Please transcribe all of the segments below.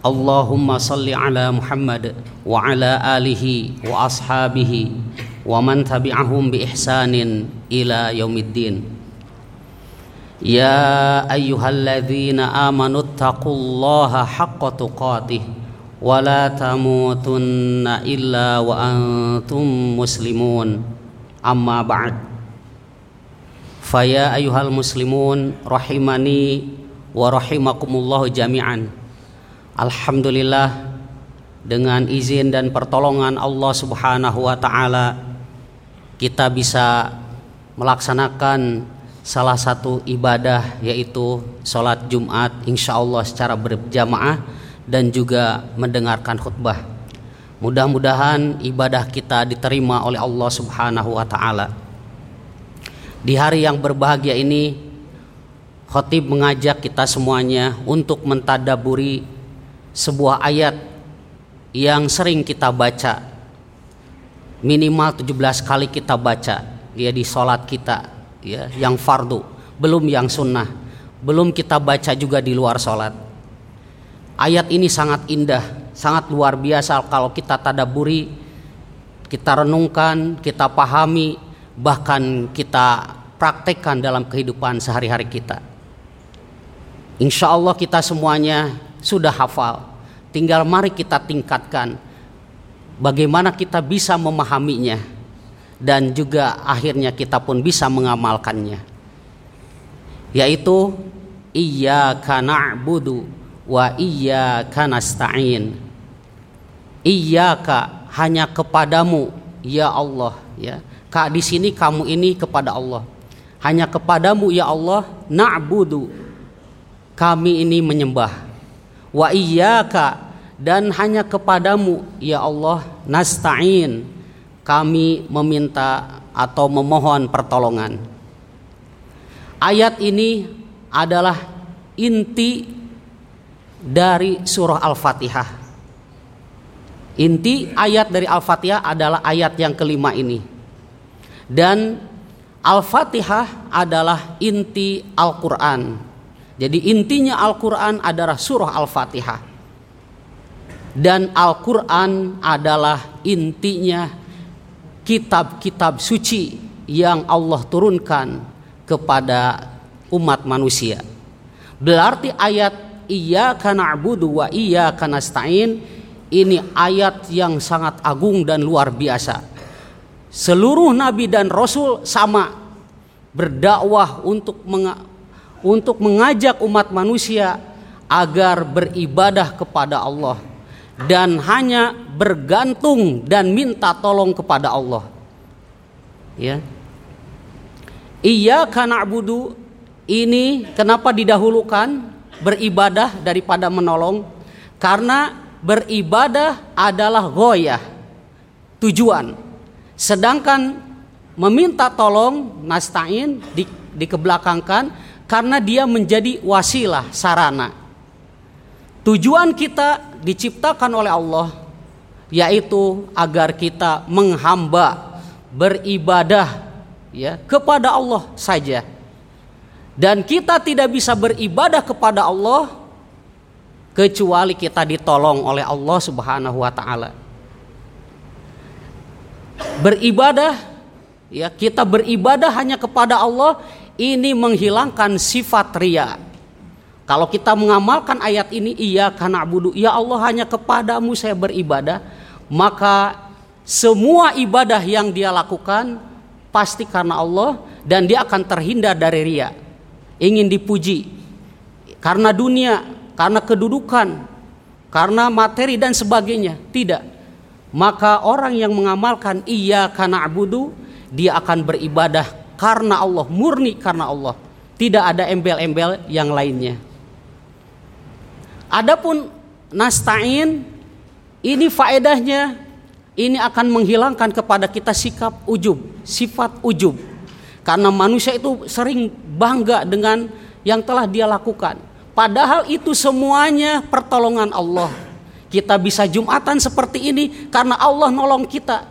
Allahumma salli ala Muhammad wa ala alihi wa ashabihi wa man tabi'ahum bi ihsanin ila yaumiddin. Ya ayyuhalladzina amanu taqullaha haqqa tuqatih wa la tamutunna illa wa antum muslimun. Amma ba'd. Faya ayyuhal muslimun rahimani wa rahimakumullahu jami'an. Alhamdulillah dengan izin dan pertolongan Allah Subhanahu wa taala kita bisa melaksanakan salah satu ibadah yaitu sholat Jumat insya Allah secara berjamaah dan juga mendengarkan khutbah. Mudah-mudahan ibadah kita diterima oleh Allah Subhanahu wa taala. Di hari yang berbahagia ini khotib mengajak kita semuanya untuk mentadaburi sebuah ayat yang sering kita baca. Minimal 17 kali kita baca. Ya di sholat kita ya yang fardu. Belum yang sunnah. Belum kita baca juga di luar sholat. Ayat ini sangat indah sangat luar biasa. Kalau kita tadaburi kita renungkan kita pahami bahkan kita praktekkan dalam kehidupan sehari-hari kita. Insya Allah kita semuanya sudah hafal. Tinggal mari kita tingkatkan bagaimana kita bisa memahaminya dan juga akhirnya kita pun bisa mengamalkannya. Yaitu iyyaka na'budu wa iyyaka nasta'in. Iyyaka hanya kepadamu ya Allah ya. Kak di sini kamu ini kepada Allah. Hanya kepadamu ya Allah na'budu. Kami ini menyembah wa iyyaka dan hanya kepadamu ya Allah nasta'in. Kami meminta atau memohon pertolongan. Ayat ini adalah inti dari surah Al-Fatihah. Inti ayat dari Al-Fatihah adalah ayat yang kelima ini. Dan Al-Fatihah adalah inti Al-Quran. Jadi intinya Al-Quran adalah surah Al-Fatihah. Dan Al-Quran adalah intinya kitab-kitab suci yang Allah turunkan kepada umat manusia. Berarti ayat iyyaka na'budu wa iyyaka nasta'in ini ayat yang sangat agung dan luar biasa. Seluruh nabi dan rasul sama berdakwah untuk untuk mengajak umat manusia agar beribadah kepada Allah dan hanya bergantung dan minta tolong kepada Allah. Ya. Iya budu ini kenapa didahulukan beribadah daripada menolong? Karena beribadah adalah goyah tujuan. Sedangkan meminta tolong nastain di, dikebelakangkan karena dia menjadi wasilah sarana. Tujuan kita diciptakan oleh Allah yaitu agar kita menghamba beribadah ya kepada Allah saja. Dan kita tidak bisa beribadah kepada Allah kecuali kita ditolong oleh Allah Subhanahu wa taala. Beribadah ya kita beribadah hanya kepada Allah ini menghilangkan sifat ria. Kalau kita mengamalkan ayat ini, iya karena budu, ya Allah hanya kepadamu saya beribadah, maka semua ibadah yang dia lakukan pasti karena Allah dan dia akan terhindar dari ria. Ingin dipuji karena dunia, karena kedudukan, karena materi dan sebagainya. Tidak. Maka orang yang mengamalkan iya karena abudu, dia akan beribadah karena Allah, murni karena Allah. Tidak ada embel-embel yang lainnya. Adapun nasta'in ini faedahnya ini akan menghilangkan kepada kita sikap ujub, sifat ujub. Karena manusia itu sering bangga dengan yang telah dia lakukan. Padahal itu semuanya pertolongan Allah. Kita bisa Jumatan seperti ini karena Allah nolong kita.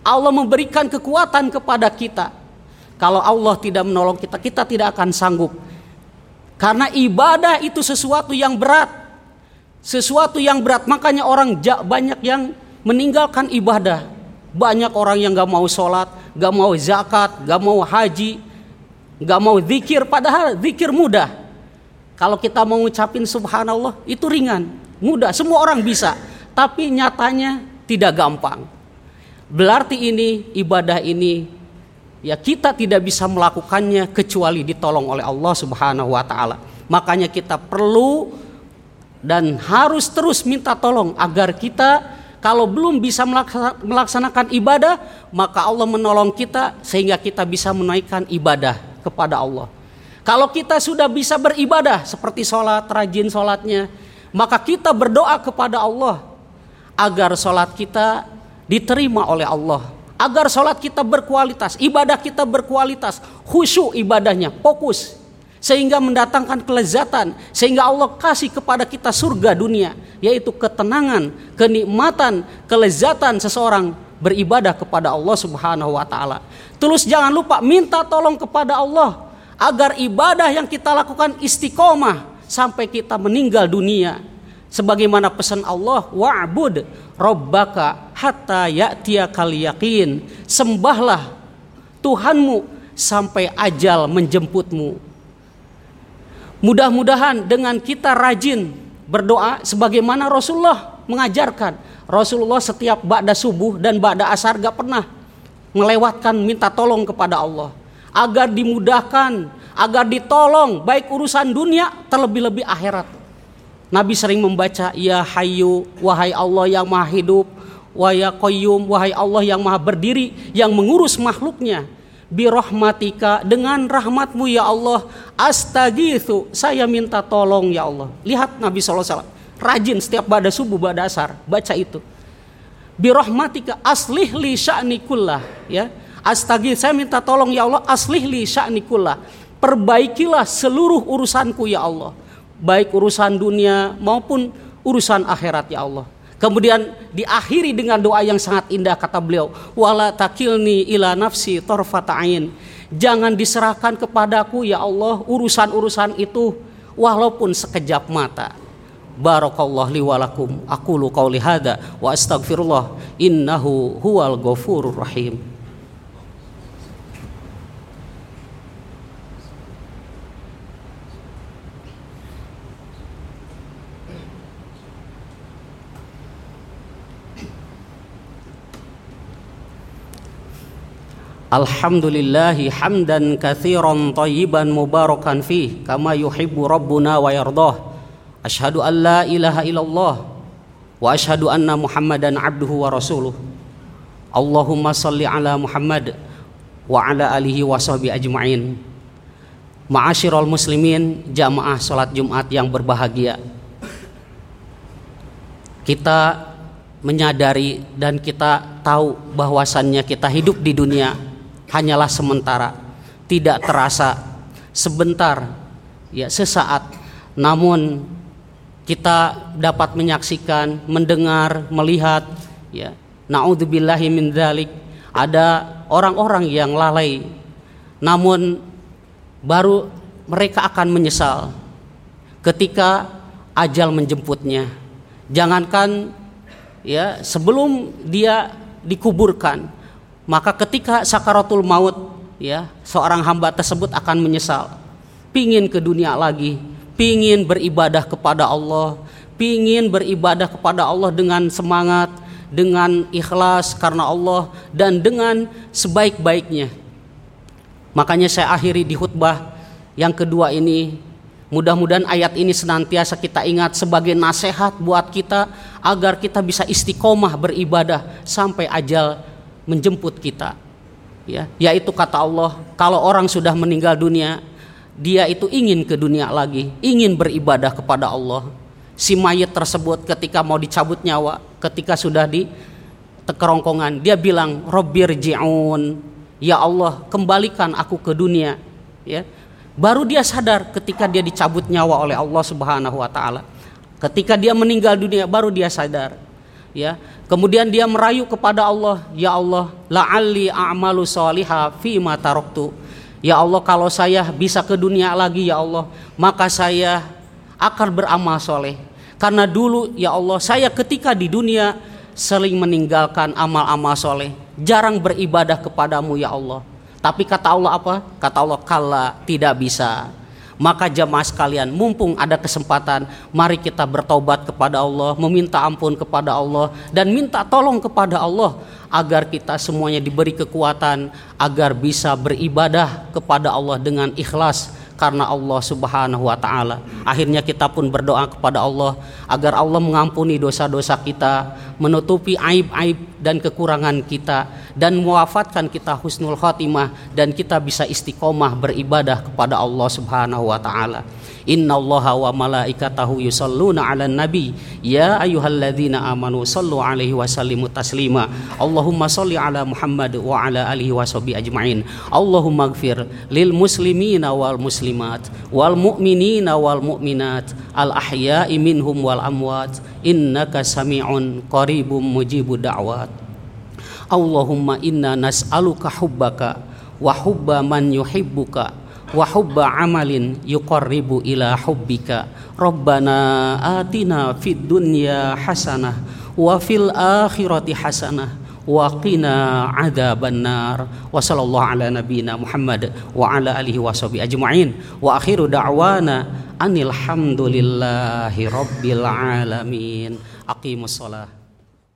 Allah memberikan kekuatan kepada kita. Kalau Allah tidak menolong kita, kita tidak akan sanggup. Karena ibadah itu sesuatu yang berat. Sesuatu yang berat, makanya orang banyak yang meninggalkan ibadah. Banyak orang yang gak mau sholat, gak mau zakat, gak mau haji, gak mau zikir. Padahal zikir mudah. Kalau kita mau ngucapin subhanallah itu ringan, mudah, semua orang bisa. Tapi nyatanya tidak gampang. Berarti ini ibadah ini ya kita tidak bisa melakukannya kecuali ditolong oleh Allah Subhanahu wa taala. Makanya kita perlu dan harus terus minta tolong agar kita kalau belum bisa melaksanakan ibadah, maka Allah menolong kita sehingga kita bisa menaikkan ibadah kepada Allah. Kalau kita sudah bisa beribadah seperti sholat, rajin sholatnya, maka kita berdoa kepada Allah agar sholat kita diterima oleh Allah. Agar sholat kita berkualitas, ibadah kita berkualitas, khusyuk ibadahnya, fokus sehingga mendatangkan kelezatan sehingga Allah kasih kepada kita surga dunia yaitu ketenangan, kenikmatan, kelezatan seseorang beribadah kepada Allah Subhanahu wa taala. Terus jangan lupa minta tolong kepada Allah agar ibadah yang kita lakukan istiqomah sampai kita meninggal dunia. Sebagaimana pesan Allah, wa'bud rabbaka hatta ya'tiyakal yaqin. Sembahlah Tuhanmu sampai ajal menjemputmu. Mudah-mudahan dengan kita rajin berdoa sebagaimana Rasulullah mengajarkan. Rasulullah setiap ba'da subuh dan ba'da asar gak pernah melewatkan minta tolong kepada Allah. Agar dimudahkan, agar ditolong baik urusan dunia terlebih-lebih akhirat. Nabi sering membaca Ya Hayyu wahai Allah yang maha hidup Wa ya wahai Allah yang maha berdiri Yang mengurus makhluknya birahmatika dengan rahmatmu ya Allah astagithu saya minta tolong ya Allah. Lihat Nabi SAW rajin setiap pada subuh pada asar baca itu. Birahmatika aslih li sya'ni kullah ya. Astagith saya minta tolong ya Allah aslih li sya'ni kullah. Perbaikilah seluruh urusanku ya Allah. Baik urusan dunia maupun urusan akhirat ya Allah Kemudian diakhiri dengan doa yang sangat indah kata beliau, wala takilni ila nafsi torfata'in. Jangan diserahkan kepadaku ya Allah urusan-urusan itu walaupun sekejap mata. Barakallah li walakum. Aku lu qauli wa astagfirullah innahu huwal ghafurur rahim. Alhamdulillahi hamdan kathiran tayyiban mubarakan fih kama yuhibbu rabbuna wa yardah. Ashhadu an la ilaha illallah wa ashhadu anna Muhammadan abduhu wa rasuluh. Allahumma salli ala Muhammad wa ala alihi wa sahbihi ajma'in. Ma'asyiral muslimin, jamaah salat Jumat yang berbahagia. Kita menyadari dan kita tahu bahwasannya kita hidup di dunia hanyalah sementara, tidak terasa sebentar, ya sesaat. Namun kita dapat menyaksikan, mendengar, melihat, ya. Naudzubillahi min dzalik. Ada orang-orang yang lalai. Namun baru mereka akan menyesal ketika ajal menjemputnya. Jangankan ya sebelum dia dikuburkan, maka ketika sakaratul maut ya seorang hamba tersebut akan menyesal. Pingin ke dunia lagi pingin beribadah kepada Allah pingin beribadah kepada Allah dengan semangat dengan ikhlas karena Allah dan dengan sebaik-baiknya. Makanya saya akhiri di khutbah yang kedua ini. Mudah-mudahan ayat ini senantiasa kita ingat sebagai nasihat buat kita agar kita bisa istiqomah beribadah sampai ajal menjemput kita. Ya, yaitu kata Allah, kalau orang sudah meninggal dunia, dia itu ingin ke dunia lagi, ingin beribadah kepada Allah. Si mayat tersebut ketika mau dicabut nyawa, ketika sudah di kerongkongan dia bilang Robbirji'un ya Allah kembalikan aku ke dunia ya baru dia sadar ketika dia dicabut nyawa oleh Allah Subhanahu wa taala ketika dia meninggal dunia baru dia sadar ya kemudian dia merayu kepada Allah ya Allah la'alli a'malu salihah fi ma ya Allah kalau saya bisa ke dunia lagi ya Allah maka saya akan beramal soleh karena dulu ya Allah saya ketika di dunia sering meninggalkan amal-amal soleh jarang beribadah kepadamu ya Allah. Tapi kata Allah apa? Kata Allah kala tidak bisa. Maka jamaah sekalian, mumpung ada kesempatan, mari kita bertobat kepada Allah, meminta ampun kepada Allah, dan minta tolong kepada Allah agar kita semuanya diberi kekuatan agar bisa beribadah kepada Allah dengan ikhlas karena Allah Subhanahu wa taala. Akhirnya kita pun berdoa kepada Allah agar Allah mengampuni dosa-dosa kita, menutupi aib-aib dan kekurangan kita dan mewafatkan kita husnul khotimah dan kita bisa istiqomah beribadah kepada Allah Subhanahu wa taala. Inna allaha wa malaikatahu yusalluna ala nabi. Ya ayuhalladzina amanu sallu alaihi wa sallimu taslima. Allahumma salli ala Muhammad wa ala alihi wa sahbihi ajma'in. Allahumma gfir lil muslimina wal muslimat Wal mu'minina wal mu'minat. Al ahya'i minhum wal amwat. Innaka sami'un qaribum mujibu da'wat. Allahumma inna nas'aluka hubbaka Wa hubba man yuhibbuka wa hubba amalin yuqarribu ila hubbika. Rabbana atina fid dunya hasanah wa fil akhirati hasanah wa qina adzaban nar. Wa sallallahu ala nabiyyina Muhammad wa ala alihi wa sahbihi ajma'in. Wa akhiru da'wana anil hamdulillahi rabbil alamin. Aqimus shalah